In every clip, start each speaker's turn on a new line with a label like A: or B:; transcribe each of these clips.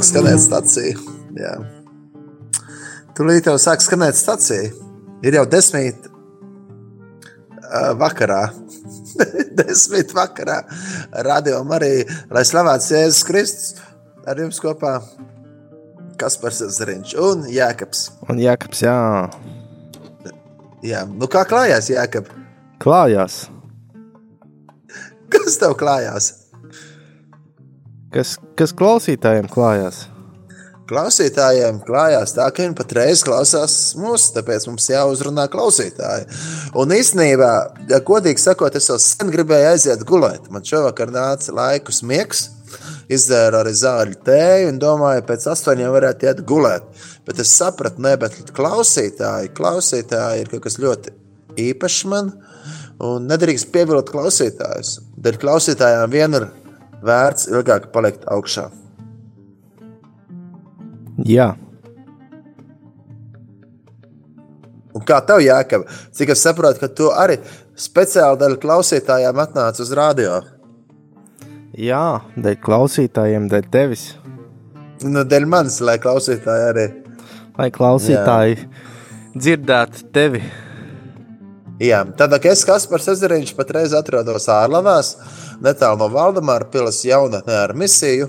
A: Sāk skanēt stacija. Jā. Tūlīt jau sāk skanēt stacija. Ir jau desmit uh, vakarā. desmit vakarā. Radio arī, lai slavēts Jēzus Kristus. Ar jums kopā Kaspars Zariņš un Jēkabs.
B: Un Jēkabs, jā.
A: Jā, nu kā klājās Jēkab?
B: Klājās.
A: Kas tev klājās?
B: Kas, kas klausītājiem klājās?
A: Klausītājiem klājās tā, ka viņi patreiz klausās mūsu, tāpēc mums jāuzrunā klausītāji. Un īstenībā, ja godīgi sakot, es jau sen gribēju aiziet gulēt. Man šovakar nāca laikus miegs, izdzēru arī zāļu tēju un domāju, pēc astoņiem varētu iet gulēt. Bet es sapratu, ne, bet klausītāji, klausītāji ir kaut kas ļoti īpašs man, un nedrīkst pievilkt klausītājus. Dēļ klausītājiem vien ir vērts ilgāk palikt augšā.
B: Jā.
A: Un kā tev jākava? Cik es saprotu, ka tu arī speciāli dēļ klausītājiem atnāci uz radio.
B: Jā, dēļ klausītājiem, dēļ tevis.
A: Nu, dēļ manis, lai klausītāji arī.
B: Lai klausītāji Jā. dzirdētu tevi.
A: Jā, tad, es Kaspars Ezeriņš patreiz atrodos ārlavās, netālu no Valdemāra pilas jaunatnē ar misiju,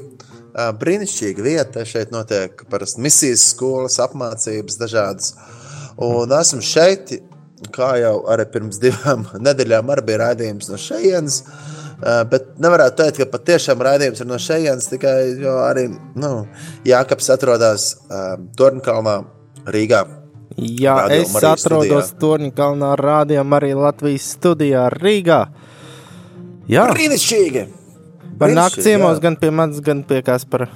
A: brīnišķīga vieta. Šeit notiek parasti misijas skolas, apmācības dažādas. Un esmu šeit, kā jau arī pirms divām nedēļām, arī bija raidījums no šejienes. Bet nevarētu teikt, ka patiešām raidījums ir no šejienes, tikai arī nu, Jākaps atrodas Tornkalnā, Rīgā.
B: Jā, Radio es Marijas atrodos Tornkalnā, Rādio arī Latvijas studijā Rīgā. Jā,
A: brīnišķīgi!
B: Var nākt ciemos jā. gan pie manis, gan pie Kaspara.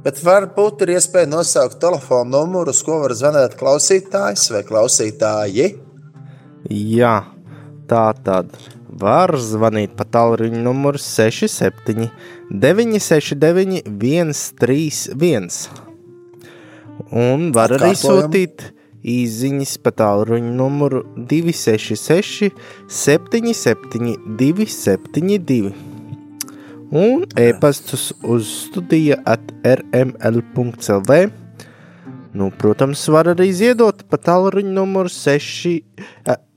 A: Bet varbūt ir iespēja nosaukt telefonu numuru, uz ko var zvanīt klausītājs vai klausītāji.
B: Jā, tā tad var zvanīt pa tālruņa numuru 67, 969, 131. Un var arī sūtīt īsiņas pa tālruņa numuru 266, 77, 272 un e-pastus uz studija at rml.clv. Nu, protams, var arī ziedot pa tālruņa numuru 6,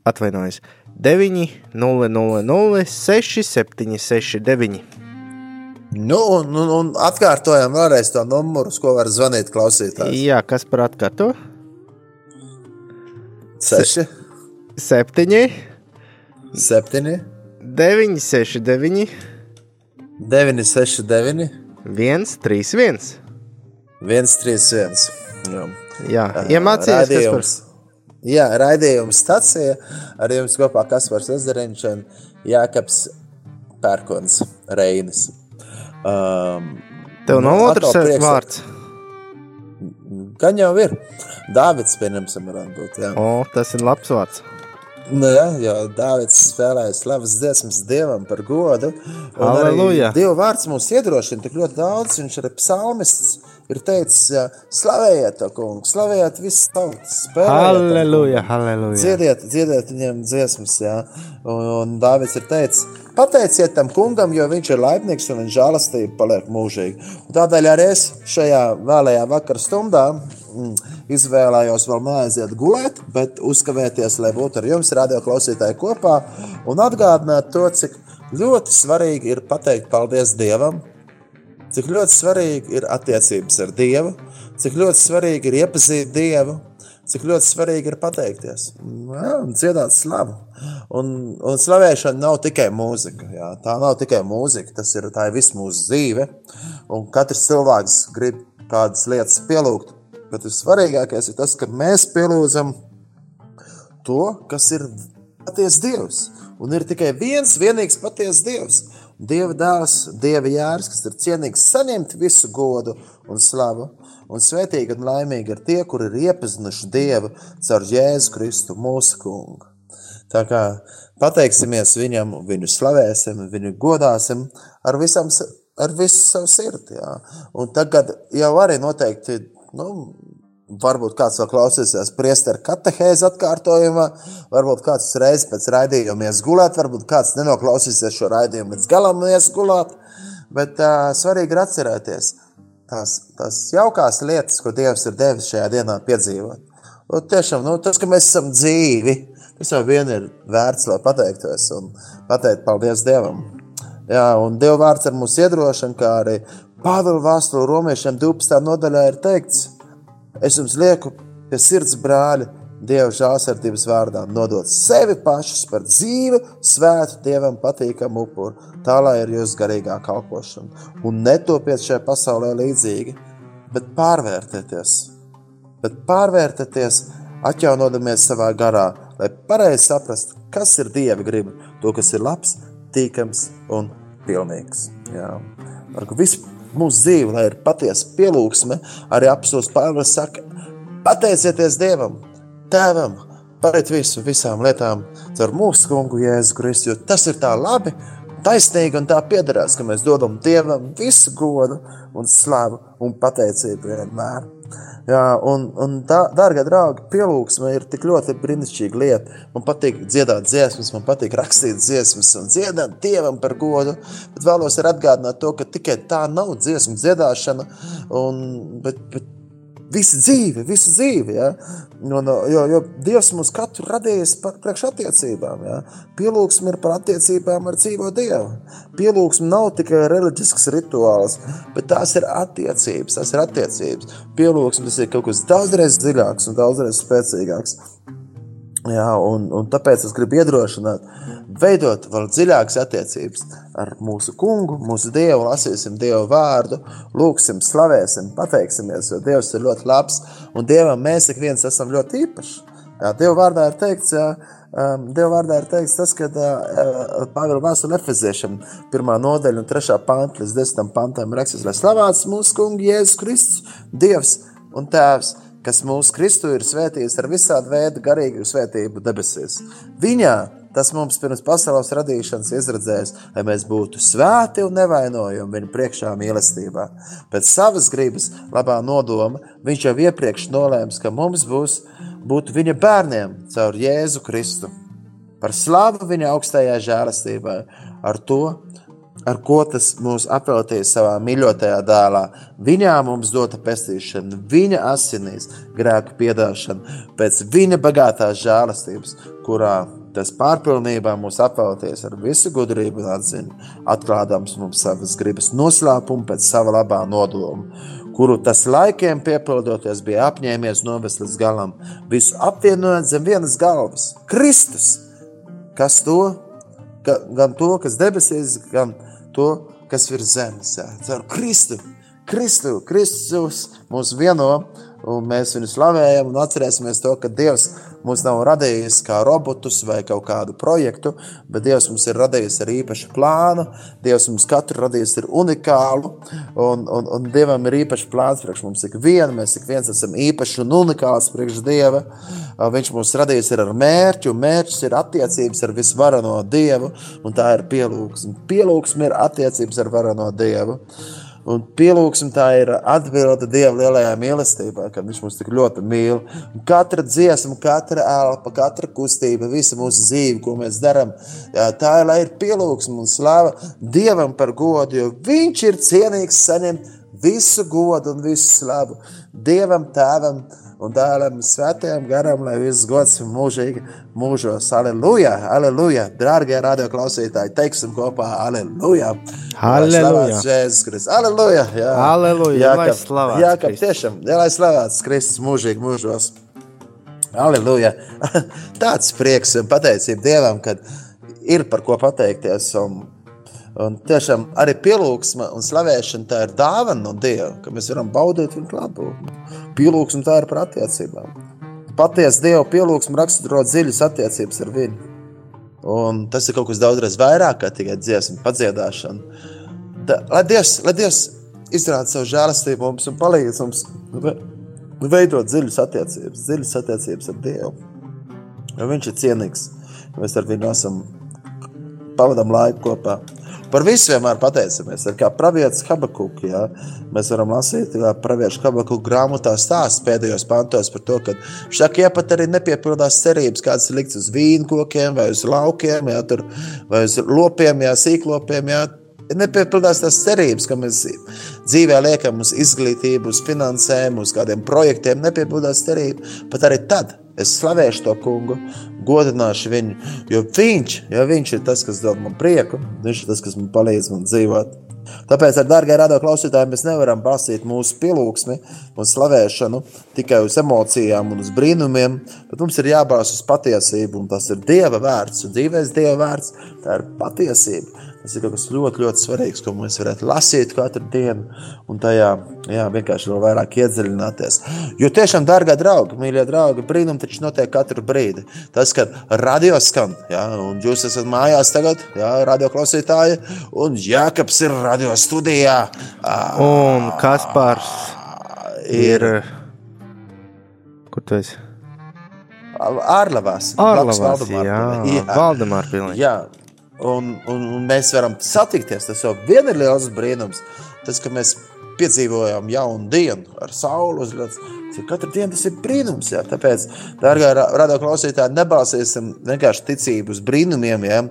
B: atvainojos, 9 0 0 0 6 7 6 9.
A: Nu, un, un, un atkārtojam vēlreiz to numuru, uz ko var zvanīt klausītājs.
B: Jā, kas par atkārto?
A: 6
B: 7
A: 7
B: 9 6 9
A: 969,
B: 131.
A: 131. Jā,
B: Jā iemācījās,
A: raidījums. Par... Jā, raidījums stacija ar jums kopā Kaspars un Jākaps Pērkons Reinis. Um,
B: Tev nav no otrs prieks... vārds?
A: Gan jau ir. Dāvids, pieņemsim, varētu būt. Jā.
B: O, tas ir labs vārds.
A: Nu, jā, jo Dārvids spēlēja slavas dziesmas dievam par godu.
B: Aleluja!
A: Dieva vārds mums iedrošina tik ļoti daudz. Viņš arī psalmists ir teicis, slavējiet to kungu, slavējiet visas tautas.
B: Halleluja, halleluja.
A: Dziediet, dziediet viņiem dziesmas, jā. Un, un Dāvids ir teicis, pateiciet tam kungam, jo viņš ir laipnīgs un viņa žālastība paliek mūžīgi. Un tādēļ arī es šajā vēlējā vakara stundā mm, izvēlējos vēl neaiziet gulēt, bet uzkavēties, lai būtu ar jums, radio klausītāji, kopā un atgādināt to, cik ļoti svarīgi ir pateikt paldies Dievam, cik ļoti svarīgi ir attiecības ar Dievu, cik ļoti svarīgi ir iepazīt Dievu, cik ļoti svarīgi ir pateikties jā, un dziedāt slavu. Un, un slavēšana nav tikai mūzika. Jā. Tā nav tikai mūzika, tas ir, ir viss mūsu dzīve. Un katrs cilvēks grib kādas lietas pielūgt Bet vissvarīgākais ir tas, ka mēs pielūdzam to, kas ir patiesa Dievs. Un ir tikai viens vienīgs patiesa Dievs. Dieva dēls, Dieva jērs, kas ir cienīgs saņemt visu godu un slavu. Un svētīgi un laimīgi ir tie, kuri ir iepazinuši Dievu caur Jēzu Kristu, mūsu kungu. Tā kā pateiksimies viņam, viņu slavēsim, viņu godāsim ar, visam, ar visu savu sirdi. Jā. Un tagad jau arī noteikti Nu, varbūt kāds vēl klausīsies priesteru katehēzi atkārtojumā, varbūt kāds reizes pēc raidījuma iesgulēt, varbūt kāds nenoklausīsies šo raidījumu līdz galam iesgulēt, bet uh, svarīgi ir atcerēties, tās, tās jaukās lietas, ko Dievs ir devis šajā dienā piedzīvot. Un tiešām nu, tas, ka mēs esam dzīvi, tas jau vien ir vērts, lai pateiktos un pateikt paldies Dievam. Jā, un Dieva vārds ar mums iedrošina, kā arī Pāvila vēstule romiešiem 12. nodaļā ir teikts, es jums lieku pie sirds brāļi, Dieva žālsirdības vārdā nodot sevi pašus par dzīvu, svētu, dievam patīkamu upuru, tā lai ir jūsu garīgā kalpošana. Un netopiet šajā pasaulē līdzīgi, bet pārvērtieties, bet pārvērtieties, atjaunodamies savā garā, lai pareizi saprastu, kas ir dieva griba, to, kas ir labs, tīkams un pilnīgs. Jā. Visu mūsu dzīvi, lai ir patiesa pielūgsme, arī apelsīns Pāvils saka, pateicieties Dievam! Tēvam, pariet visu, visām lietām caur mūsu kungu Jēzu Kristu, jo tas ir tā labi, taisnīgi un tā piederās, ka mēs dodam Dievam visu godu un slavu un pateicību vienmēr. Jā, un, un tā, dārgie draugi, pielūgsme ir tik ļoti brīnišķīga lieta. Man patīk dziedāt dziesmas, man patīk rakstīt dziesmas un dziedāt Dievam par godu, bet vēlos atgādināt to, ka tikai tā nav dziesmu dziedāšana, un, bet, bet Visa dzīve, visa dzīve. Ja? Un, jo, jo Dievs mums katru radījis priekš attiecībām. Ja? Pielūgsme ir par attiecībām ar dzīvo Dievu. Pielūgsme nav tikai reliģisks rituāls, bet tās ir attiecības. Tas ir attiecības. Pielūgsme tas ir kaut kas daudzreiz dziļāks un daudzreiz spēcīgāks. Jā, un, un tāpēc es gribu iedrošināt, veidot vēl dziļākas attiecības ar mūsu kungu, mūsu dievu, lasīsim dievu vārdu, lūgsim, slavēsim, pateiksimies, jo dievs ir ļoti labs un dievam mēs ik viens esam ļoti īpaši. Jā, dievu vārdā ir teikts, jā, um, Dieva vārdā ir teikts tas, ka uh, Pāvila vēstule Efeziešam, pirmā nodaļa un trešā panta līdz desmitam pantam rakstīts, lai slavēts mūsu kungu Jēzus Kristus, Dievs un Tēvs, kas mūsu Kristu ir svētījis ar visādu veidu garīgu svētību debesīs. Viņā tas mums pirms pasaules radīšanas izredzējis, lai mēs būtu svēti un nevainojami viņa priekšā mīlestībā. Pēc savas gribas, labā nodoma, viņš jau iepriekš nolēms, ka mums būs būt viņa bērniem caur Jēzu Kristu. Par slavu viņa augstajā žēlastībai, ar to ar ko tas mūs apveltīja savā mīļotajā dēlā. Viņā mums dota pestīšana, viņa asinīs, grēku piedošana, pēc viņa bagātās žēlastības, kurā tas pārpilnībā mūs apvelties ar visu gudrību un atziņu, atklādams mums savas gribas noslēpumu pēc sava labā nodoma, kuru tas laikiem piepildoties bija apņēmies novest līdz galam, visu apvienojot zem vienas galvas - Kristus! Kas to? Gan to, kas debesīs, gan tu, kas ir zemse. Ar Kristus, Kristus, Kristus mūs vieno un mēs viņu slavējam un atcerēsimies to, ka Dievs mūs nav radījis kā robotus vai kaut kādu projektu, bet Dievs mums ir radījis ar īpašu plānu. Dievs mums katru radījis ir unikālu, un, un, un Dievam ir īpašs plāns priekš mums ik vienu. Mēs ik viens esam īpaši un unikāls priekš Dieva. Viņš mūs radījis ar mērķi, un mērķis ir attiecības ar visvarano Dievu, un tā ir pielūgsme. Pielūgsme ir attiecības ar varano Dievu. Un pielūgsim, tā ir atbilde Dieva lielajā mīlestībā, kad Viņš mūs tik ļoti mīl. Un katra dziesma, katra elpa, katra kustība, visa mūsu dzīve, ko mēs darām, tā ir, ir pielūgsme un slava Dievam par godu, jo Viņš ir cienīgs saņemt visu godu un visu slavu Dievam, Tēvam un dēlam, svētajam garam, lai viss gods mūžīgi mūžos. Aleluja, aleluja, dārgie radioklausītāji, teiksim kopā, aleluja.
B: Aleluja.
A: Jēzus Kristus, aleluja. Jā,
B: aleluja, jā, lai slavēts.
A: Jā, ka tiešām, jā, lai slavēts Kristus mūžīgi mūžos. Aleluja. Tāds prieks un pateicība Dievam, kad ir par ko pateikties. Un, un tiešām arī pielūgsme un slavēšana tā ir dāvana no Dieva, ka mēs varam baudīt viņu klātbūtni. Pielūgsme tā ir par attiecībām. Patiesa Dieva pielūgsme raksturo dziļas attiecības ar viņu. Un tas ir kaut kas daudzreiz vairāk kā tikai dziesmu padziedāšana. Da, lai, Dievs, lai Dievs izrāda savu žēlastību mums un palīdz mums veidot dziļas attiecības, dziļas attiecības ar Dievu. Jo viņš ir cienīgs. Mēs ar viņu esam pavadām laiku kopā. Par visu vienmēr pateicamies. Kā pravietis Habakuks. Ja? Mēs varam lasīt, kā pravietis Habakuks grāmatā stāsta pēdējos pantos par to, ka šādi iepat arī nepiepildās cerības, kādas ir liktas uz vīnkokiem vai uz laukiem, ja? Tur, vai uz lopiem, ja? sīklopiem. Ja? Nepiepildās tās cerības, ka mēs dzīvē liekam uz izglītību, uz finansēm, uz kādiem projektiem, nepiebūdās cerība. Pat arī tad es slavēšu to kungu, godināšu viņu, jo viņš, jo viņš ir tas, kas dod man prieku, viņš ir tas, kas man palīdz man dzīvot. Tāpēc, ar dārgie radio klausītāji, mēs nevaram balstīt mūsu pielūgsmi un slavēšanu tikai uz emocijām un uz brīnumiem, bet mums ir jābalsta uz patiesību, un tas ir Dieva vērts, un dzīvēs Dieva vērts, tā ir patiesība. Tas ir kaut kas ļoti, ļoti svarīgs, ko mēs varētu lasīt katru dienu un tajā jā, vienkārši vēl vairāk iedziļināties. Jo tiešām, dārgā draugi, mīļie draugi, brīnumi taču notiek katru brīdi. Tas, kad radio skan, jā, un jūs esat mājās tagad, jā, radio klausītāji, un Jākaps ir radio studijā.
B: Un Kaspars ir. Kur tu esi?
A: Ārlavās.
B: Ārlavās, jā. Valdemāra pilī.
A: Jā un, un, un mēs varam satikties. Tas jau vien ir liels brīnums. Tas, ka mēs piedzīvojam jaunu dienu ar sauli uzlēts. Katru dienu tas ir brīnums. Jā. Tāpēc, dārgā radio klausītāji, nebalsīsim vienkārši ticību uz brīnumiem. Jā.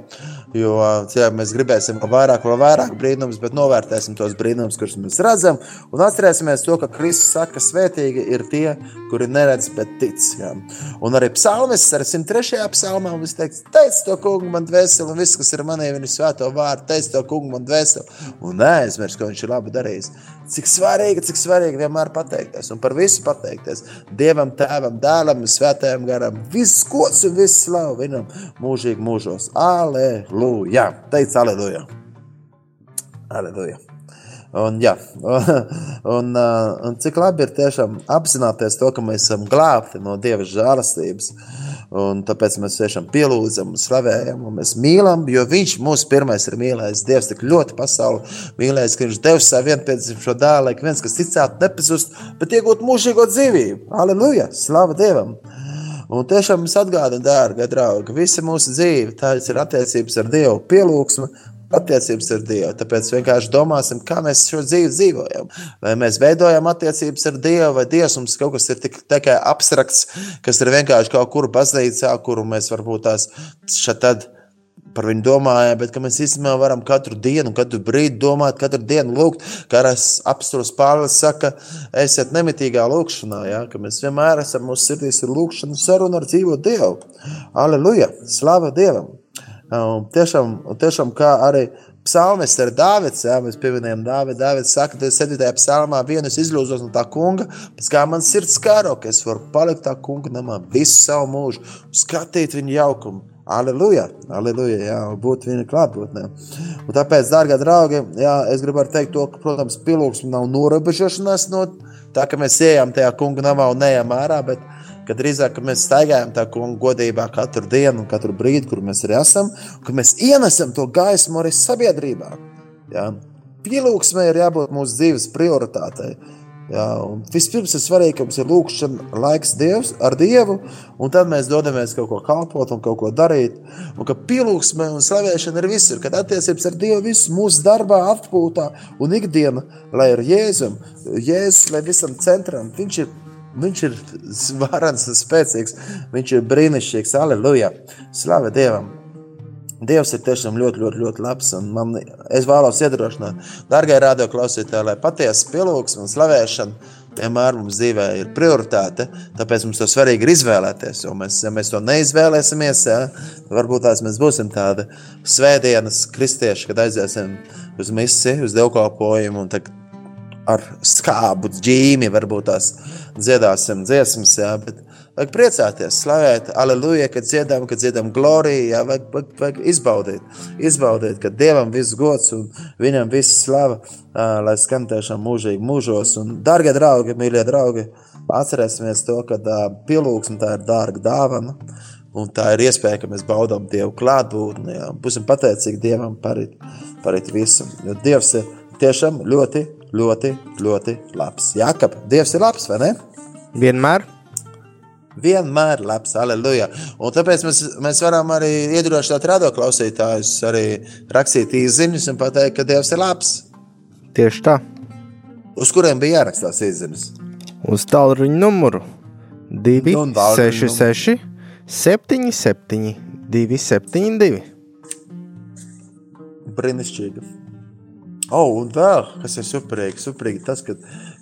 A: Jo jā, mēs gribēsim vēl vairāk, vēl vairāk brīnumus, bet novērtēsim tos brīnumus, kurus mēs redzam. Un atcerēsimies to, ka Kristus saka, ka svētīgi ir tie, kuri neredz, bet tic. Jā. Un arī psalmis, ar 103. psalmā, viņš teiks, teic to kungu man dvēseli, un viss, kas ir manī, viņa svēto vārdu, teic to kungu man dvēseli. Un neaizmirst, ko viņš ir labi darījis. Cik svarīgi, cik svarīgi vienmēr pateikties un par visu pateikties. Dievam, Tēvam, Dēlam, Svētajam garam. Viss gods un viss slavu viņam mūžīgi mūžos. Aleluja! Teic, aleluja! Aleluja! Un, jā, un, un cik labi ir tiešām apzināties to, ka mēs esam glābti no Dieva žēlastības. Un tāpēc mēs tiešām pielūdzam, slavējam, un mēs mīlam, jo Viņš mūsu pirmais ir mīlējis. Dievs tik ļoti pasauli mīlējis, ka Viņš devis savu vienpiedzimušo dēlu, lai viens, kas ticētu, nepazust, bet iegūtu mūžīgo dzīvību. Aleluja! Slava Dievam! Un tiešām mums atgādina, dārgie draugi, visa mūsu dzīve, tās ir attiecības ar Dievu, pielūgsme, attiecības ar Dievu. Tāpēc vienkārši domāsim, kā mēs šo dzīvi dzīvojam. Vai mēs veidojam attiecības ar Dievu, vai Dievs mums kaut kas ir tik, tikai abstrakts, kas ir vienkārši kaut kur baznīcā, kuru mēs varbūt tās šeit par viņu domājam, bet mēs īstenībā varam katru dienu, katru brīdi domāt, katru dienu lūgt. Kā apstults Pāvils saka, esiet nemitīgā lūkšanā, ja? ka mēs vienmēr esam mūsu sirdīs ar lūkšanu sarunu ar dzīvo Dievu. Aleluja! Slava Dievam! Un tiešām, un tiešām kā arī psalmis ar Dāvids, jā, mēs pieminējam Dāvidu. Dāvids saka, ka 7. psalmā vienu es izlūzos no tā kunga, pēc kā man sirds kāro, ka es varu palikt tā kunga namā visu savu mūžu, skatīt viņa jaukumu. Aleluja, aleluja, jā, būt viņa klātbūtnē. Un tāpēc, dārgā draugi, jā, es gribu teikt to, ka, protams, pilūksme nav norobežošanās no tā, ka mēs ejam tajā kunga namā un neejam ārā, bet ka drīzāk ka mēs staigājam tā kunga godībā katru dienu un katru brīdi, kur mēs arī esam, ka mēs ienesam to gaismu arī sabiedrībā. Ja? Pielūgsmē ir jābūt mūsu dzīves prioritātei. Jā, vispirms ir svarīgi, ka mums ir lūkšana laiks dievs, ar Dievu, un tad mēs dodamies kaut ko kalpot un kaut ko darīt. Un ka pielūgsme un slavēšana ir visur, kad attiecības ar Dievu viss mūsu darbā, atpūtā un ikdiena, lai ir Jēzum, Jēzus, lai visam centram, viņš ir Viņš ir varants un spēcīgs. Viņš ir brīnišķīgs. Aleluja! Slavu Dievam! Dievs ir tiešām ļoti, ļoti, ļoti labs. Man, es vēlos iedrošināt, darbie radioklausītāji, lai patiesa pielūgsme un slavēšana vienmēr mums dzīvē ir prioritāte. Tāpēc mums to svarīgi ir izvēlēties. Jo mēs, ja mēs to neizvēlēsimies, ja, varbūt tās mēs būsim tādi svētdienas kristieši, kad aiziesim uz misiju, uz dievkalpojumu ar skābu ģīmi varbūt tās dziedāsim dziesmas, jā, bet vajag priecāties, slavēt, aleluja, kad dziedām, kad dziedām gloriju, jā, vajag, vajag, vajag izbaudīt, izbaudīt, ka Dievam viss gods un viņam viss slava, lai skan tiešām mūžīgi mūžos. Un, dargie draugi, mīļie draugi, atcerēsimies to, ka pielūgsme tā ir dārga dāvana, un tā ir iespēja, ka mēs baudām Dievu klātbūtni, būsim pateicīgi Dievam par, par visu, jo Dievs ir tiešām ļoti ļoti, ļoti labs. Jākap, Dievs ir labs, vai ne?
B: Vienmēr.
A: Vienmēr labs, aleluja. Un tāpēc mēs, mēs varam arī iedrošināt radioklausītājus, arī rakstīt īsiņas un pateikt, ka Dievs ir labs.
B: Tieši tā.
A: Uz kuriem bija jārakstās īsiņas?
B: Uz tālruņa numuru 266, 77, 272.
A: Brīnišķīgi. Oh, un vēl, kas ir superīgi, superīgi tas, ka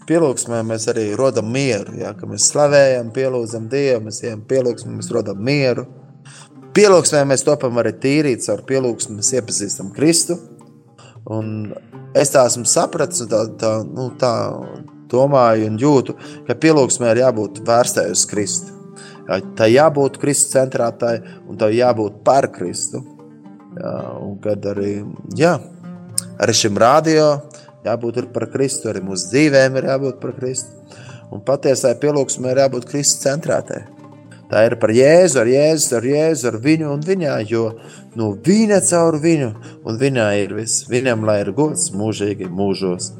A: pielūgsmē mēs arī rodam mieru. Ja, mēs slavējam, pielūdzam Dievu, mēs ejam pielūgsmē, mēs rodam mieru. Pielūgsmē mēs topam arī tīrīt, caur pielūgsmu mēs iepazīstam Kristu. Un es tā esmu sapratis, tā, tā, nu, tā domāju un jūtu, ka pielūgsmē ir jābūt vērstai uz Kristu. Tā jābūt Kristus centrētai un tā jābūt par Kristu. Jā, un kad arī, jā, arī šim rādio jābūt par Kristu, arī mūsu dzīvēm ir jābūt par Kristu. Un patiesai pielūgsmē ir jābūt Kristus centrētai. Tā ir par Jēzu, ar Jēzu, ar Jēzu, ar viņu un viņā, jo no viņa caur viņu un viņā ir viss. Viņam lai ir gods mūžīgi mūžos.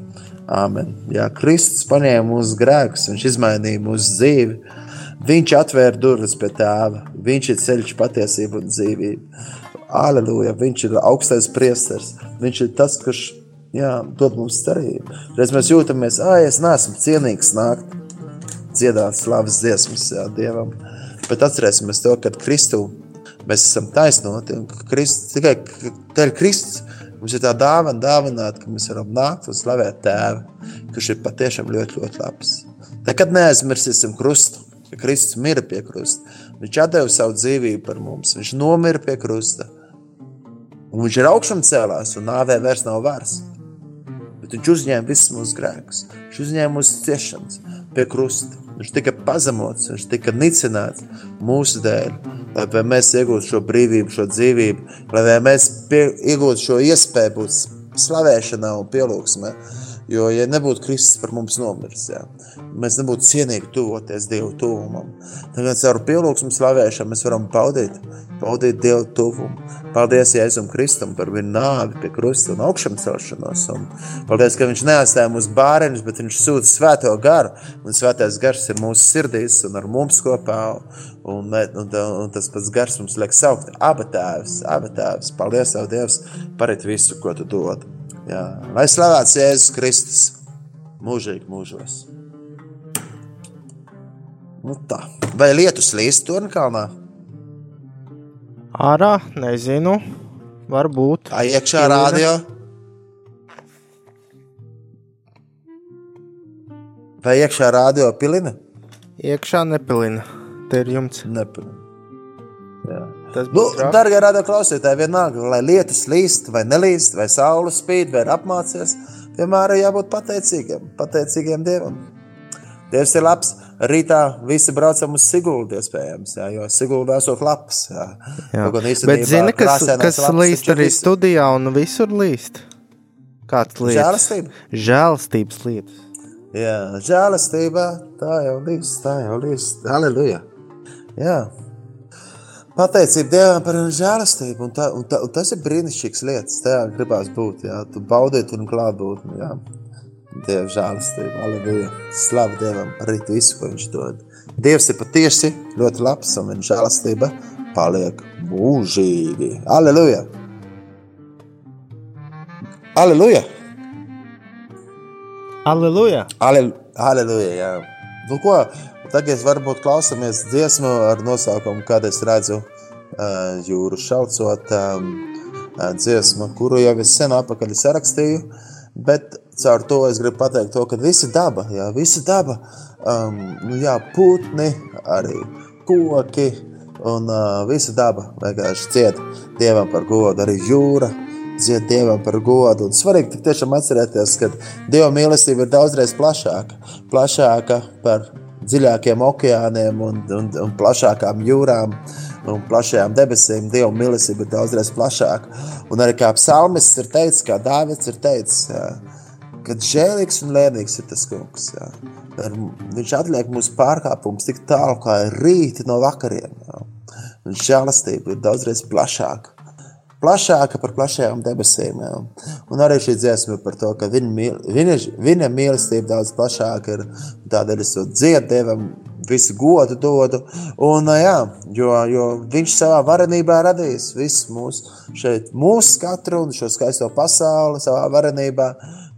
A: Āmen. Jā, Kristus paņēma mūsu grēkus, viņš izmainīja mūsu dzīvi. Viņš atvēra durvis pie tēva. Viņš ir ceļš, patiesība un dzīvība. Aleluja! Viņš ir augstais priesteris. Viņš ir tas, kurš jā, dod mums cerību. Reiz mēs jūtamies, ah, es neesmu cienīgs nākt dziedāt slavas dziesmas jā, Dievam. Bet atcerēsimies to, ka Kristu mēs esam taisnoti. Krist, tikai dēļ Kristus mums ir tā dāvana dāvināt, ka mēs varam nākt un slavēt tēvu, kurš ir patiešām ļoti, ļoti labs. Nekad neaizmirsīsim krustu, Kristus mira pie krusta. Viņš deva savu dzīvību par mums, viņš nomira pie krusta. Un viņš ir augšām cēlās, un nāvē vairs nav varas. Bet viņš uzņēma visus mūsu grēkus, viņš uzņēma mūsu ciešanas pie krusta. Viņš tika pazemots, viņš tika nicināts mūsu dēļ, lai mēs iegūtu šo brīvību, šo dzīvību, lai mēs pie, iegūtu šo iespēju būt slavēšanā un pielūgsmē. Jo, ja nebūtu Kristus par mums nomiris, jā, mēs nebūtu cienīgi tuvoties Dievu tuvumam. Tagad caur pielūgsmu slavēšanu mēs varam baudīt, baudīt Dievu tuvumu. Paldies Jēzum Kristum par viņu nāvi pie krusta un augšam celšanos. Un paldies, ka viņš neatstāja mūsu bāreņus, bet viņš sūta svēto garu. Un svētais gars ir mūsu sirdīs un ar mums kopā. Un, un, un, un tas pats gars mums liek saukt. Aba tēvs, aba tēvs. Paldies, Tev, Dievs, par visu, ko Tu dod. Jā. Lai slavēts Jēzus Kristus mūžīgi mūžos. Nu tā. Vai lietus līst Tornkalnā?
B: Ārā, nezinu. Varbūt.
A: Tā iekšā rādio. Vai iekšā rādio pilina?
B: Iekšā nepilina. Te ir jumts.
A: Nepilina. Nu, Darbie radio klausītāji, vienalga, lai lietas līst, vai nelīst, vai saule spīd, vai ir apmācies, vienmēr ir jābūt pateicīgiem, pateicīgiem Dievam. Dievs ir labs. Rītā visi braucam uz Siguldu, iespējams, jā, jo Sigulda esot labs. Jā.
B: Jā. Bet zini, kas, kas līst arī visu. studijā un visur līst? Kāds lietas?
A: Žēlastība.
B: Žēlastības lietas.
A: Jā, žēlastībā tā jau līst, tā jau līst. Halleluja. Jā. Pateicība Dievam par žēlastību, un, tā, un, tā, un tas ir brīnišķīgs lietas. Tajā gribās būt, jā, tu baudīt un klātbūtni, jā. Dieva žēlastība, aleluja. Slavu Dievam par visu, ko viņš dod. Dievs ir patiesi ļoti labs, un viņa žēlastība paliek mūžīgi. Aleluja! Aleluja!
B: Aleluja!
A: Aleluja, jā. Nu ko, Tagad varbūt klausāmies dziesmu ar nosaukumu, kad es redzu jūru šaucot dziesmu, kuru jau es sen apakaļ sarakstīju, bet caur to es gribu pateikt to, ka visa daba, jā, visa daba, um, jā, putni, arī koki un uh, visa daba vienkārši ciet Dievam par godu, arī jūra, dzied Dievam par godu. Un svarīgi tiešām atcerēties, ka Dieva mīlestība ir daudzreiz plašāka, plašāka par dziļākiem okeāniem un, un, un plašākām jūrām un plašajām debesīm. Dieva mīlestība ir daudzreiz plašāka. Un arī kā psalmists ir teicis, kā Dāvids ir teicis, jā, kad žēlīgs un lēnīgs ir tas kungs. Jā. Viņš atliek mūsu pārkāpumus tik tālu kā rīti no vakariem. Jā. Un žēlastība ir daudzreiz plašāka plašāka par plašajām debesīm. Jā. Un arī šī dziesma par to, ka viņa, viņa, viņa mīlestība daudz plašāka ir. Tādēļ es to dziedu Dievam, visu godu dodu. Un, jā, jo, jo viņš savā varenībā radījis visu mūsu, šeit, mūsu katru un šo skaisto pasauli savā varenībā.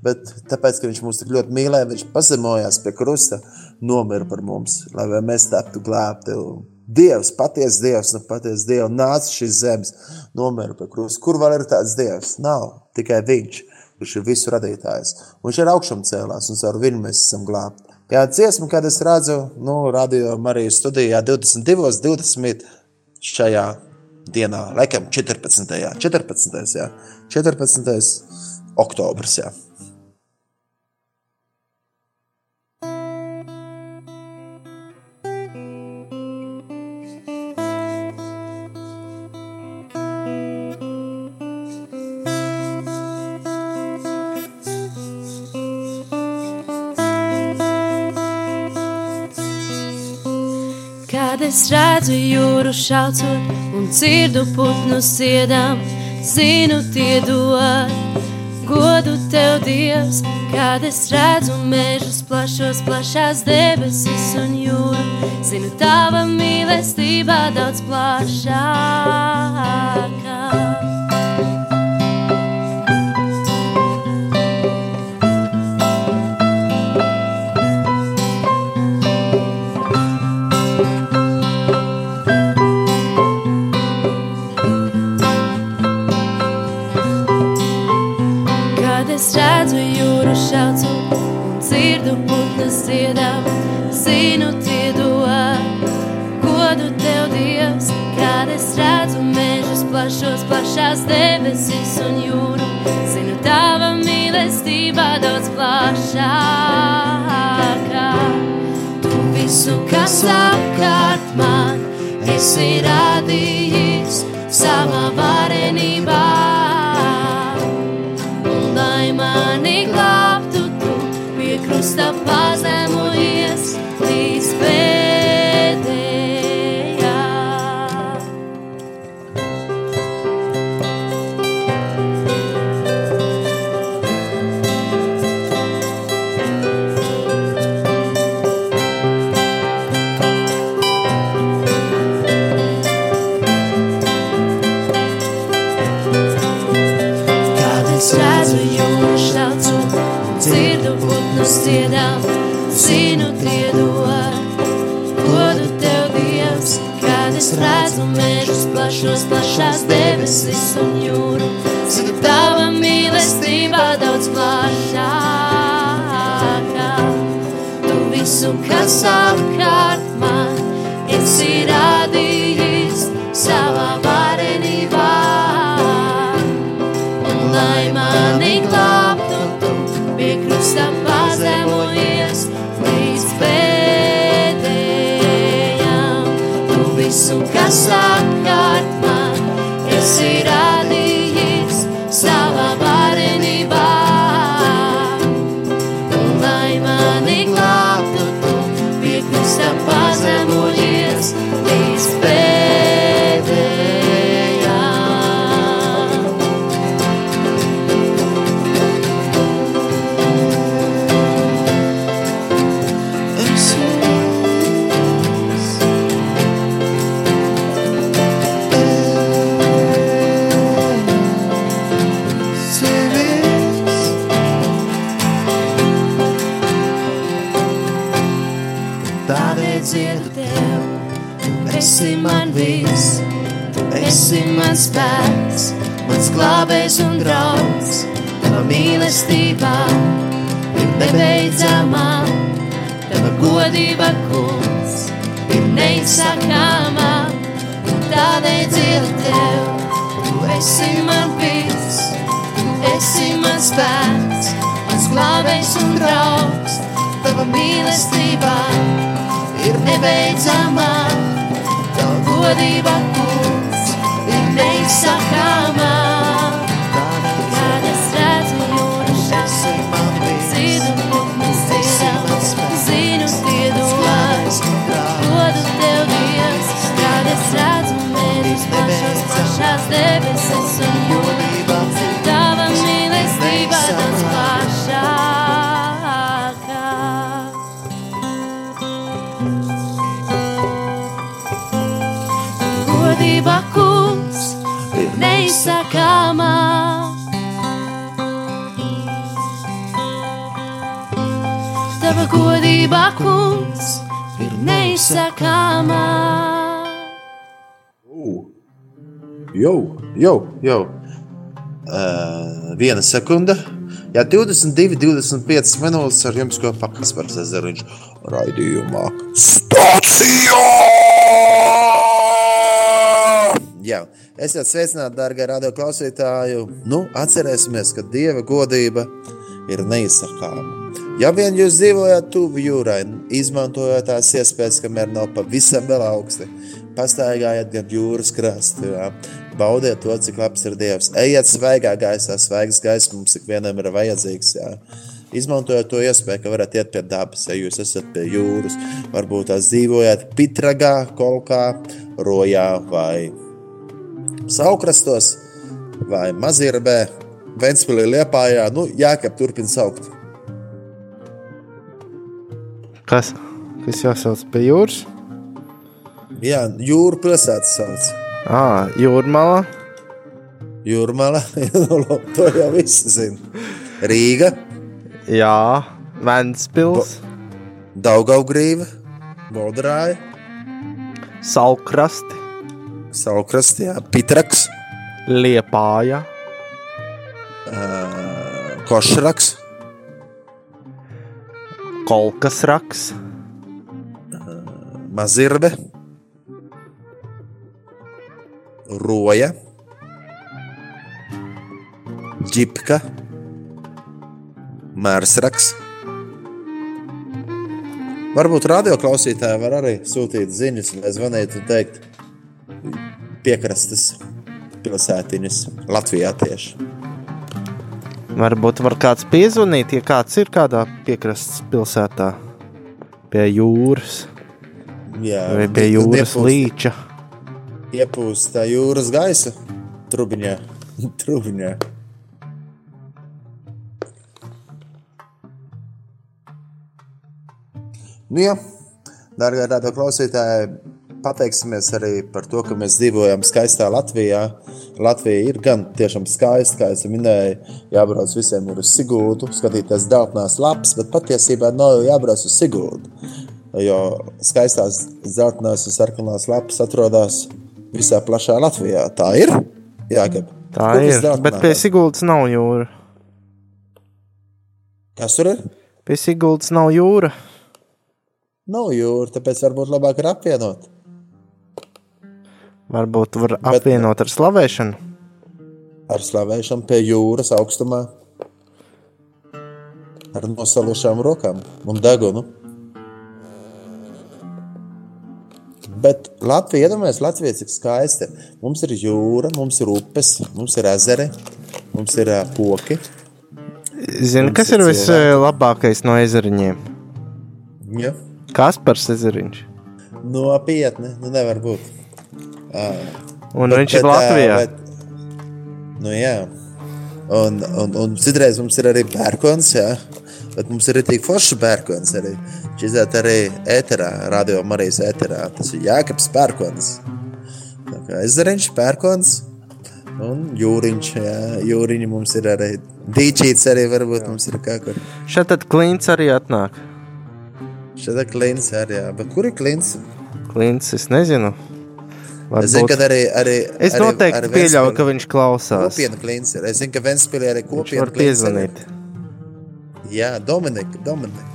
A: Bet tāpēc, ka viņš mūs tik ļoti mīlēja, viņš pazemojās pie krusta, nomira par mums, lai mēs taptu glābti. Dievs, patiesa Dievs, nu patiesa Dievs, nāca šīs zemes, nomira pie krusta. Kur vēl ir tāds Dievs? Nav tikai Viņš. kurš ir visu radītājs. Viņš ir augšām cēlās, un caur viņu mēs esam glābti. Jā, dziesma, kad es redzu, nu, radio Marijas studijā 22, 20 šajā dienā, laikam 14. 14. Jā, 14. oktobris. Jā.
C: Es redzu jūru šaucot un dzirdu putnu siedām, zinu tie dod. Godu tev, Dievs, kad es redzu mežus plašos, plašās debesis un jūru. Zinu, tava mīlestība daudz plašākā. dziedam, zinu, tie dod. Godu tev, Dievs, kad es redzu mežus plašos, plašās debesis un jūru. Zinu, tava mīlestība daudz plašākā. Tu visu, kas apkārt man, esi radījis savā varenībā. Pie krusta plašos, plašās debesis un jūru. Zinu, tava mīlestība daudz plašākā. Tu visu, kas apkārt visu, kas apkārt man, esi radījis mans glābējs un draugs. Tava mīlestība ir nebeidzamā, tava godība kungs ir neizsakāmā. Tādēļ dziedu tev, tu esi man viss, tu esi mans spēks, mans glābējs un draugs. Tava mīlestība ir nebeidzamā, tava godība kungs ir neizsakāmā. Godība kungs ir neizsakāmā. Tava godība kungs ir neizsakāmā.
A: Jau, jau, jau. Uh, viena sekunde. Jā, 22, 25 minūtes ar jums kopā Kaspars Ezeriņš raidījumā Stācijā! Jā, esiet sveicināti, dārgie radio klausītāji. Nu, atcerēsimies, ka Dieva godība ir neizsakāma. Ja vien jūs dzīvojat tuvu jūrai, izmantojot tās iespējas, kamēr nav pavisam vēl augsti, pastaigājiet gan jūras krastu, jā. baudiet to, cik labs ir Dievs. Ejiet svaigā gaisā, svaigs gaiss mums ikvienam ir vajadzīgs. Jā. Izmantojot to iespēju, ka varat iet pie dabas, ja jūs esat pie jūras. Varbūt tās dzīvojat Pitragā, Kolkā, Rojā vai Saukrastos vai Mazirbē, Ventspilī, Liepājā. Nu, jākap turpin saukt.
B: Kas? Kas jāsauc pie jūras?
A: Jā, jūra pilsēta sauc.
B: À, jūrmala.
A: Jūrmala, to jau visi zina. Rīga.
B: Jā, Ventspils.
A: Daugaugrīva, Bodrāja.
B: Saukrasti.
A: Saukrasti, jā, Pitraks.
B: Liepāja.
A: Uh, Košraks.
B: Kolkas raks.
A: Mazirbe. Roja. Ģipka. Mērsraks. Varbūt radioklausītāji var arī sūtīt ziņas, vai zvanīt un teikt, piekrastes pilsētiņas Latvijā tieši.
B: Varbūt var kāds piezvanīt, ja kāds ir kādā piekrastes pilsētā, pie jūras.
A: Jā,
B: vai pie jūras iepūst, līča.
A: Iepūst jūras gaisa trubiņā. trubiņā. Nu, jā, darbie radio klausītāji, pateiksimies arī par to, ka mēs dzīvojam skaistā Latvijā. Latvija ir gan tiešām skaista, kā jau minēju, jābrauc visiem uz Sigūdu, skatīties dzeltenās lapas, bet patiesībā nav jābrauc uz Sigūdu. Jo skaistās dzeltenās un sarkanās lapas atrodas visā plašā Latvijā. Tā ir. Jā,
B: Gab. Tā Kur ir. Bet pie Sigūdas nav jūra.
A: Kas tur ir?
B: Pie Sigūdas nav jūra.
A: Nav jūra, tāpēc varbūt labāk ir apvienot.
B: Varbūt var Bet, apvienot ar slavēšanu.
A: Ar slavēšanu pie jūras augstumā, ar nosalušām rokām un degunu. Bet Latvija, iedomājieties, Latvija cik skaista. Mums ir jūra, mums ir upes, mums ir ezeri, mums ir uh, poki.
B: Zini, kas ir, ir vislabākais no ezeriņiem?
A: Ja.
B: Kaspars Ezeriņš.
A: Nopietni, nu nevar būt.
B: Uh, un bet, viņš ir Latvijā. Bet,
A: nu jā. Un, un, un citreiz mums ir arī pērkons, jā. Bet mums ir arī foršs pērkons. Arī. Šis arī ēterā, radio Marijas ēterā. Tas ir Jākaps pērkons. Ezeriņš, pērkons un jūriņš. Jā. Jūriņi mums ir arī. Dīčīts arī varbūt jā. mums ir kā kur.
B: Šeit tad klints arī atnāk.
A: Šeit ir klints arī, jā. Bet kur ir klints?
B: Klints, es nezinu.
A: Varbūt. Es zinu, ka arī. arī
B: es noteikti arī, pieļauju, Ventspili... ka viņš klausās.
A: Kopiena klints ir. Es zinu, ka Ventspīlī arī kopiena
B: klints. Piezvanīt.
A: Jā, Dominika, Dominika.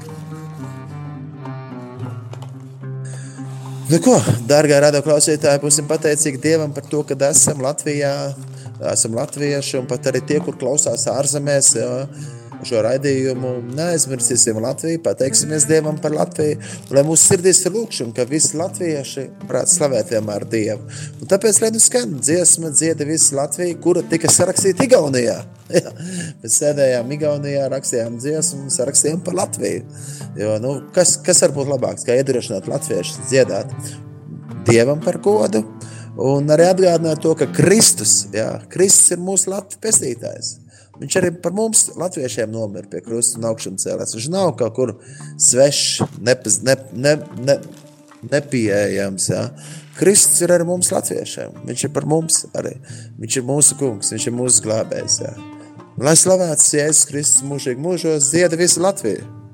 A: Nu ko, dārgā radio klausītāji, būsim pateicīgi Dievam par to, ka esam Latvijā, esam latvieši un pat arī tie, kur klausās ārzemēs. Jā, šo raidījumu. Neaizmirsīsim Latviju, pateiksimies Dievam par Latviju, lai mūsu sirdīs ir lūkšana, ka visi latvieši varētu slavēt vienmēr Dievu. Un tāpēc, lai nu skan dziesma, dzieda visi Latvija, kura tika sarakstīta Igaunijā. Jā, mēs sēdējām Igaunijā, rakstījām dziesmu un sarakstījām par Latviju. Jo, nu, kas, kas var būt labāks, kā iedrošināt latviešus dziedāt Dievam par godu? Un arī atgādināt to, ka Kristus, jā, Kristus ir mūsu Latvijas pestītājs. Viņš arī par mums, latviešiem, nomira pie krusta un augšām cēlās. Viņš nav kaut kur svešs, nepaz, ne, ne, ne, nepieejams. Ja? Kristus ir arī mums, latviešiem. Viņš ir par mums arī. Viņš ir mūsu kungs, viņš ir mūsu glābējs. Ja? Lai slavēts Jēzus Kristus mūžīgi mūžos, dzieda visa Latvija!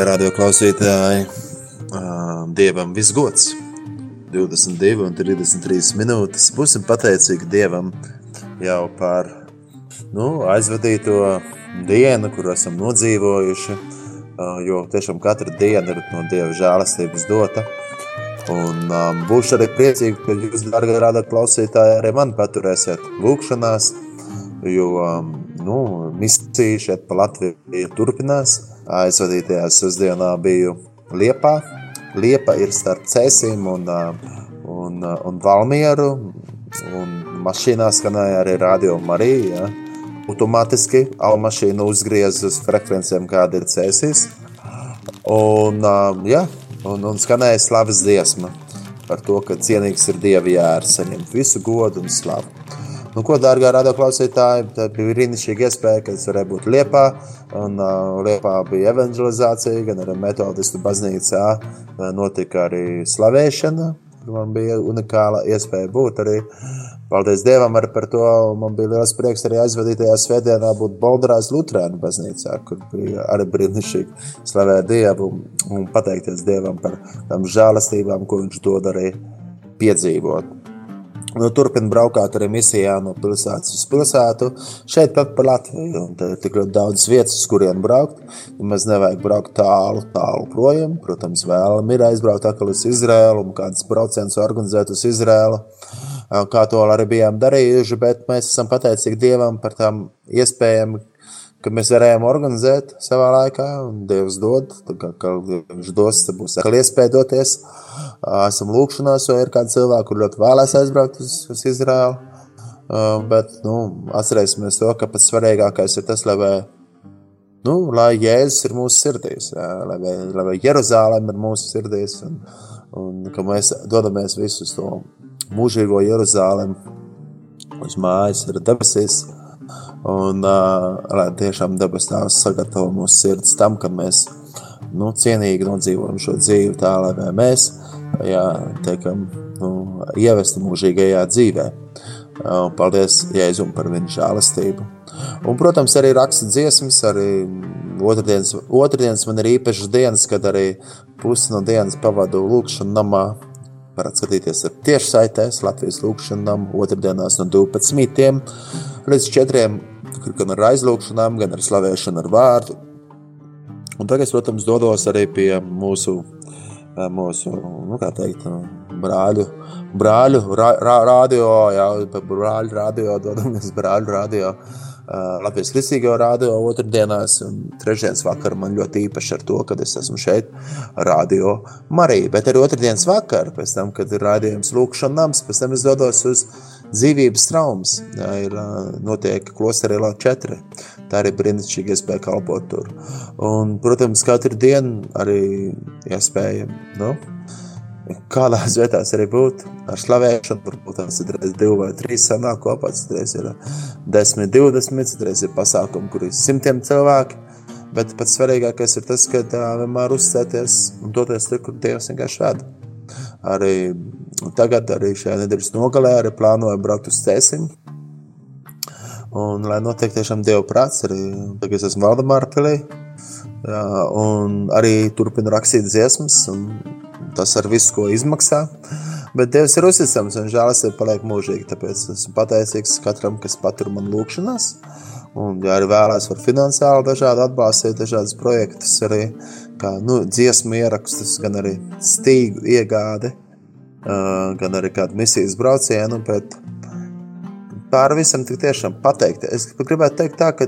A: Dārgie radioklausītāji, Dievam visgods! 22 un 33 minūtes. Būsim pateicīgi Dievam jau par nu, aizvadīto dienu, kur esam nodzīvojuši. Jo tiešām katra diena ir no Dieva žēlastības dota. Un um, būšu arī priecīgi, ka jūs, darbie radioklausītāji, arī mani paturēsiet lūgšanās, jo um, nu, misija šeit pa Latviju turpinās. Aizvadītajā sestdienā biju Liepā. Liepa ir starp Cēsīm un, un, un Valmieru. Un mašīnā skanēja arī radio Marija. Ja? Automātiski automašīna uzgriez uz frekvencēm, kāda ir Cēsīs. Un, ja, un, un skanēja slavas dziesma par to, ka cienīgs ir Dieva jērs, saņemt visu godu un slavu. Nu, ko, dārgā radioklausītāji, tā bija brīnišķīga iespēja, ka es varēju būt Liepā. Un, uh, Liepā bija evangelizācija, gan arī metodistu baznīcā uh, notika arī slavēšana. Man bija unikāla iespēja būt arī. Paldies Dievam arī par to. Man bija liels prieks arī aizvadītajā svētdienā būt Boldarās Lutrēnu baznīcā, kur bija arī brīnišķīgi slavēt Dievu un pateikties Dievam par tām žēlastībām, ko viņš dod arī piedzīvot. Nu, Turpināt braukāt arī misijā no pilsētas uz pilsētu. Šeit pat par Latviju. Te ir tik ļoti daudz vietas, uz kurien braukt. Nemaz nevajag braukt tālu, tālu projām. Protams, vēlam ir aizbraukt atkal uz Izrēlu un kādus procentus organizēt uz Izrēlu. Kā to arī bijām darījuši, bet mēs esam pateicīgi Dievam par tām iespējām, ka mēs varējām organizēt savā laikā, un Dievs dod, kā, ka viņš dos, tad būs atkal iespēja doties. Esam lūkšanās, jo ir kādi cilvēki, kur ļoti vēlēs aizbraukt uz, uz Izraēlu. Bet nu, atcerēsimies to, ka pats svarīgākais ir tas, lai, nu, lai Jēzus ir mūsu sirdīs, jā, lai, lai Jeruzālēm ir mūsu sirdīs, un, un ka mēs dodamies visus to mūžīgo Jeruzālēm uz mājas ir debesīs, un uh, tiešām debes tās sagatavo mūsu sirds tam, ka mēs nu, cienīgi nodzīvojam šo dzīvi tā, lai mēs jā, teikam, nu, ievestu mūžīgajā dzīvē. Un paldies Jēzum par viņa žēlastību. Un, protams, arī raksta dziesmas, arī otrdienas, otrdienas man ir īpašas dienas, kad arī pusi no dienas pavadu lūkšanu namā. Varat skatīties ar tiešsaitēs Latvijas lūkšanu namu otrdienās no 12 līdz 4, gan ar aizlūkšanām, gan ar slavēšanu ar vārdu. Un tagad, protams, dodos arī pie mūsu, mūsu nu, teikt, brāļu, brāļu ra, ra, radio, jā, brāļu radio, dodamies brāļu radio. Latvijas Kristīgā rādio otrdienās, un trešdienas vakarā man ļoti īpaši ar to, ka es esmu šeit, radio Marija. Bet arī otrdienas vakarā, pēc tam, kad ir rādījums Lūkšanas nams, pēc tam es dodos uz dzīvības traumas. Jā, ir notiek klosterī Lā 4. Tā arī brīnišķīgi iespēja kalpot tur. Un, protams, katru dienu arī iespēja, nu, kādās vietās arī būt ar slavēšanu, varbūt tās ir divi vai trīs sanāk kopā, citreiz ir desmit, divdesmit, citreiz ir pasākumi, kur ir simtiem cilvēki, bet pats svarīgākais ir tas, ka tā vienmēr uzsēties un doties tur, kur Dievs vienkārši veda. Arī tagad, arī šajā nedēļas nogalē, arī plānoju braukt uz Cēsim, Un, lai notiek tiešām Dieva prāts, arī tagad es esmu Valdemāra pilī, jā, un arī turpinu rakstīt dziesmas, un tas ar visu, ko izmaksā. Bet Dievs ir uzticams un žēlastība paliek mūžīgi, tāpēc esmu pateicīgs katram, kas patur man lūkšanās. Un, ja arī vēlēs var finansiāli dažādi atbalstīt dažādas projektus, arī kā, nu, dziesmu ierakstus, gan arī stīgu iegādi, gan arī kādu misijas braucienu, bet pāri visam tik tiešām pateikt. Es gribētu teikt tā, ka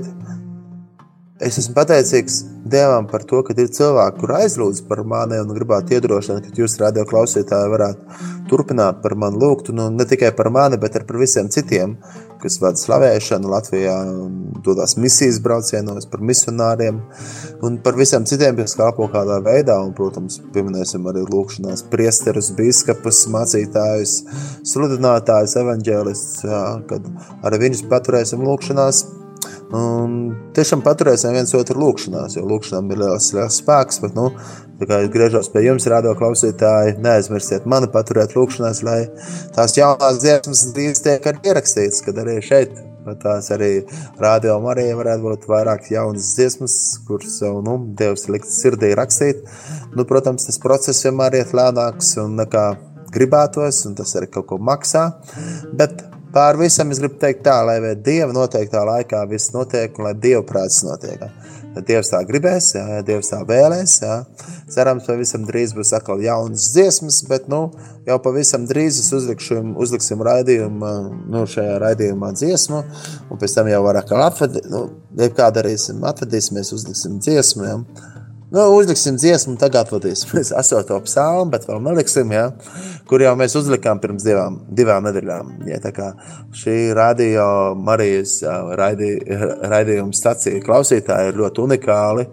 A: es esmu pateicīgs Dievam par to, ka ir cilvēki, kur aizlūdz par mani un gribētu iedrošināt, ka jūs radio klausītāji varētu turpināt par mani lūgt, nu ne tikai par mani, bet arī par visiem citiem, kas vada slavēšanu Latvijā dodas misijas braucienos par misionāriem un par visiem citiem, kas kalpo kādā veidā, un, protams, pieminēsim arī lūkšanās priesterus, biskapus, mācītājus, sludinātājus, evaņģēlistus, kad arī viņus paturēsim lūkšanās, Un tiešām paturēsim viens otru lūgšanās, jo lūgšanām ir liels, liels spēks. Bet, nu, kā es griežos pie jums, rādo klausītāji, neaizmirstiet mani paturēt lūgšanās, lai tās jaunās dziesmas drīz tiek arī ierakstītas, kad arī šeit. Tās arī rādio Marija varētu būt vairāk jaunas dziesmas, kuras jau, nu, Dievs likt sirdī rakstīt. Nu, protams, tas process vienmēr iet lēnāks un nekā gribētos, un tas arī kaut ko maksā. Bet Pār visam es gribu teikt tā, lai Dieva noteiktā laikā viss notiek un lai Dieva prāts notiek. Ja Dievs tā gribēs, jā, ja Dievs tā vēlēs, jā. cerams, pavisam drīz būs atkal jaunas dziesmas, bet nu, jau pavisam drīz es uzlikšu, uzliksim raidījumu, nu, šajā raidījumā dziesmu, un pēc tam jau atkal atvadīt, nu, kā darīsim, atvadīsimies, uzliksim dziesmu, jā. Nu, uzliksim dziesmu, tagad atvadīsimies astoto psalmu, bet vēl neliksim, ja, kur jau mēs uzlikām pirms divām, divām nedēļām. Ja, tā kā šī radio Marijas raidī, raidījuma stacija klausītāji ir ļoti unikāli,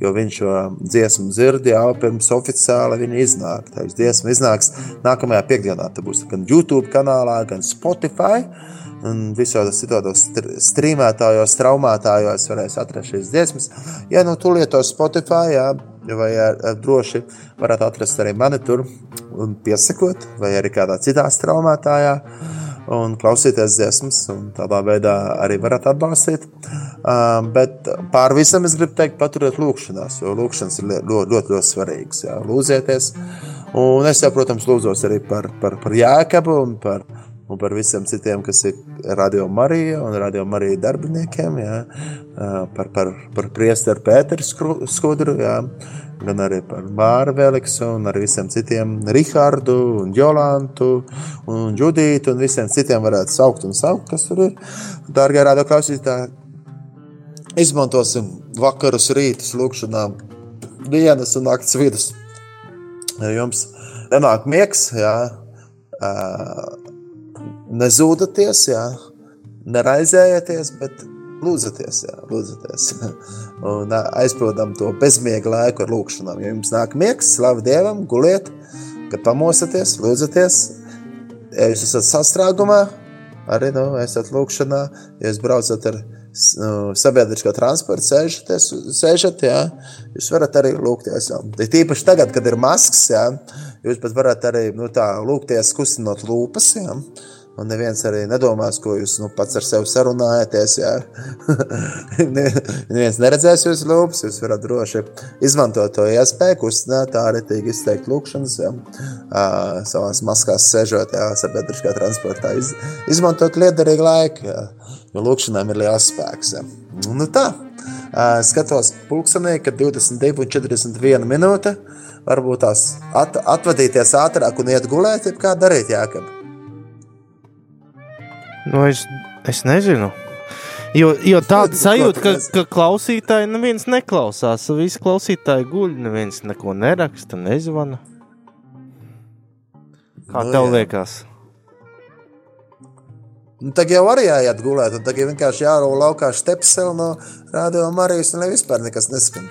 A: jo viņš šo dziesmu dzird jau pirms oficiāli viņa iznāk. Tā dziesma iznāks nākamajā piekdienā. Tā būs gan YouTube kanālā, gan Spotify un visos citos strīmētājos, traumētājos varēs atrast šīs dziesmas. Ja nu tu lieto Spotify, jā, vai droši varat atrast arī mani tur un piesakot, vai arī kādā citā traumētājā. Un klausīties dziesmas, un tādā veidā arī varat atbalstīt. Uh, bet pār visam es gribu teikt, paturiet lūkšanās, jo lūkšanas ir ļoti, ļoti, ļoti svarīgas. Jā, lūdzieties. Un es jau, protams, lūdzos arī par, par, par Jēkabu un par, un par visiem citiem, kas ir Radio Marija un Radio Marija darbiniekiem, jā, par, par, par priesteru Pēteru Skudru, jā, gan arī par Māru Veliksu un arī visiem citiem, Rihardu un Jolantu un Judītu un visiem citiem varētu saukt un saukt, kas tur ir. Dārgie radio klausītāji, izmantosim vakarus, rītus, lūkšanām, dienas un nakts vidus. Ja jums nenāk miegs, jā, nezūdaties, jā, neraizējieties, bet lūdzaties, jā, lūdzaties. Un aizpildām to bezmiega laiku ar lūkšanām. Ja jums nāk miegs, slavu Dievam, guliet, kad pamosaties, lūdzaties. Ja jūs esat sastrāgumā, arī nu, esat lūkšanā, ja jūs braucat ar nu, sabiedriskā transporta, sēžaties, sēžat, jā, jūs varat arī lūgties. Ir tīpaši tagad, kad ir maskas, jā, jūs pat varat arī nu, tā, lūgties, kustinot lūpas. Jā. Un neviens arī nedomās, ko jūs nu, pats ar sevi sarunājaties. Neviens neredzēs jūsu lūpas. Jūs varat droši izmantot to iespēju, kustināt, tīk izteikt lūkšanas. Jā. Uh, savās maskās sēžot, jā, sabiedriskā transportā. Iz, izmantot liederīgu laiku, jā, jo lūkšanām ir liels spēks. Jā. Nu, tā. Uh, skatos pulkstenī, ka 22,41 minūte. Varbūt tās at, atvadīties ātrāk un iet gulēt, kā darīt, Jākab.
B: Nu, es, es nezinu. Jo, jo tāda sajūta, ka, ka klausītāji neviens neklausās. Visi klausītāji guļ, neviens neko neraksta, nezvana. Kā
A: Nu,
B: tev
A: jā.
B: liekas?
A: Nu, tad jau arī jāiet gulēt, un tagad vienkārši jārūp laukā stepseli no radio Marijas, un vispār nekas neskan.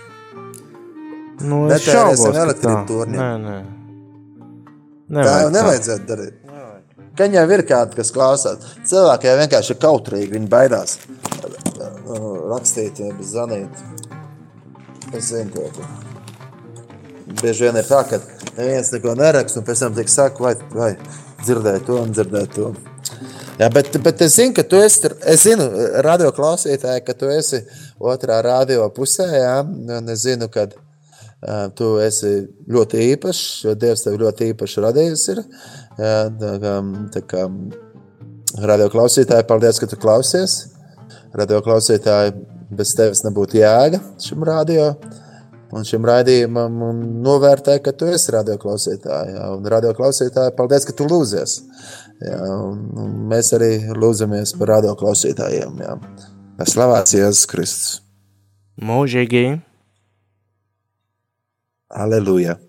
B: Nu, es
A: Netērēsim
B: šaubos, ka tā. Nē, nē.
A: Tā jau
B: Nevajag tā.
A: nevajadzētu darīt. Gan jau ir kādi, kas klausās. Cilvēki jau vienkārši ir kautrīgi, viņi baidās uh, rakstīt, zvanīt. Es zinu, ko tu. Bieži vien ir tā, ka neviens neko neraksta, un pēc tam tiek saka, vai, vai dzirdēt to un dzirdēt to. Jā, bet, bet es zinu, ka tu esi, es zinu, radio klausītāji, ka tu esi otrā radio pusē, jā, un es zinu, ka uh, tu esi ļoti īpašs, jo Dievs tevi ļoti īpaši radījis ir. Jā, tā kā, tā kā radio klausītāji, paldies, ka tu klausies. Radio klausītāji, bez tevis nebūtu jēga šim radio. Un šim raidījumam novērtē, ka tu esi radio klausītājs. Un radio klausītāji, paldies, ka tu lūdzies. Jā, un, un mēs arī lūdzamies par radio klausītājiem. Jā. Slavēts Jēzus Kristus.
B: Mūžīgi.
A: Aleluja!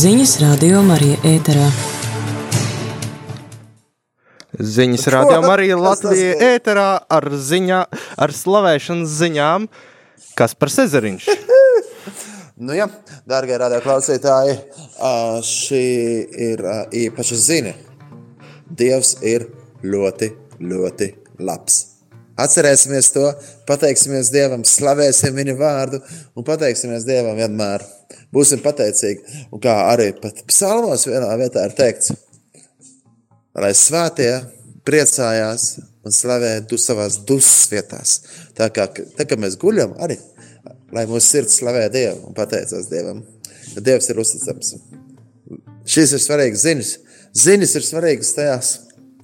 D: Ziņas radio Marija ēterā.
B: Ziņas radio Marija Latvija ēterā ar, ziņā, ar slavēšanas ziņām, kas par Cezariņš.
A: nu jā, dārgie radio klausītāji, šī ir īpaša zina. Dievs ir ļoti, ļoti labs. Atcerēsimies to, pateiksimies Dievam, slavēsim viņa vārdu un pateiksimies Dievam vienmēr. Būsim pateicīgi. Un kā arī psalmos vienā vietā ir teikts, lai svētie priecājās un slavēja tu savā dusmas vietās. Tā kā, tā kā mēs guļam, arī lai mūsu sirds slavē Dievu un pateicās Dievam, ka Dievs ir uzticams. Šīs ir svarīgas ziņas. Ziņas ir svarīgas tajās,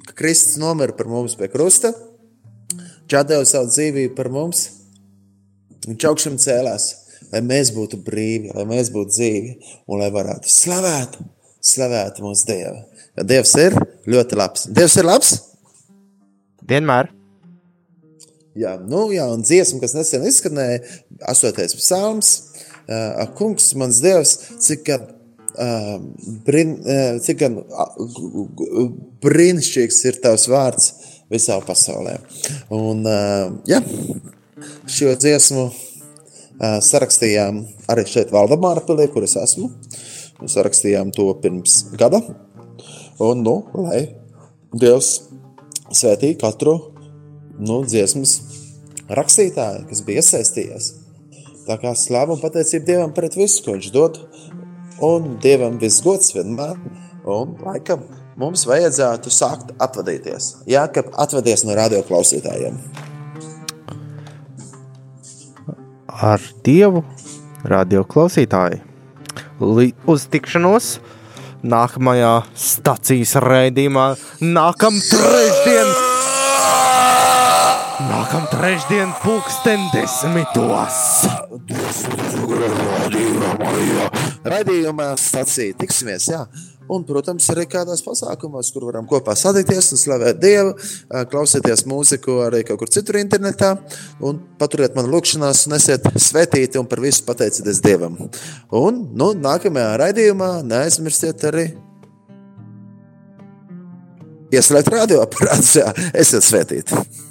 A: ka Kristus nomira par mums pie krusta, Čādēvs savu dzīvību par mums, viņš augšām cēlās lai mēs būtu brīvi, lai mēs būtu dzīvi un lai varētu slavēt, slavēt mūsu Dievu. Jo Dievs ir ļoti labs. Dievs ir labs?
B: Vienmēr.
A: Jā, nu, jā un dziesma, kas nesen izskanēja, 8. psalms. Uh, kungs, mans Dievs, cik gan uh, brin, uh, cik gan brīnišķīgs ir tavs vārds visā pasaulē. Un, jā, šo dziesmu sarakstījām arī šeit Valdemāra pilī, kur es esmu. Sarakstījām to pirms gada. Un, nu, lai Dievs svētī katru nu, dziesmas rakstītāju, kas bija iesaistījies. Tā kā un pateicība Dievam pret visu, ko viņš dod, un Dievam viss gods vienmēr, un laikam mums vajadzētu sākt atvadīties. Jā, ka atvadies no radio klausītājiem.
B: Ar Dievu, radio klausītāji. Li uz tikšanos nākamajā stācijas raidījumā, nākamā trešdien, nākamā trešdien, pulksten desmitos.
A: Radījumā stācija tiksimies, jā. Un, protams, arī kādās pasākumos, kur varam kopā sadīties un slavēt Dievu, ā, klausieties mūziku arī kaut kur citur internetā paturiet man lūkšanās un esiet svētīti un par visu pateicieties Dievam. Un, nu, nākamajā raidījumā neaizmirstiet arī ieslēgt radioaparātus, jā, esiet svētīti.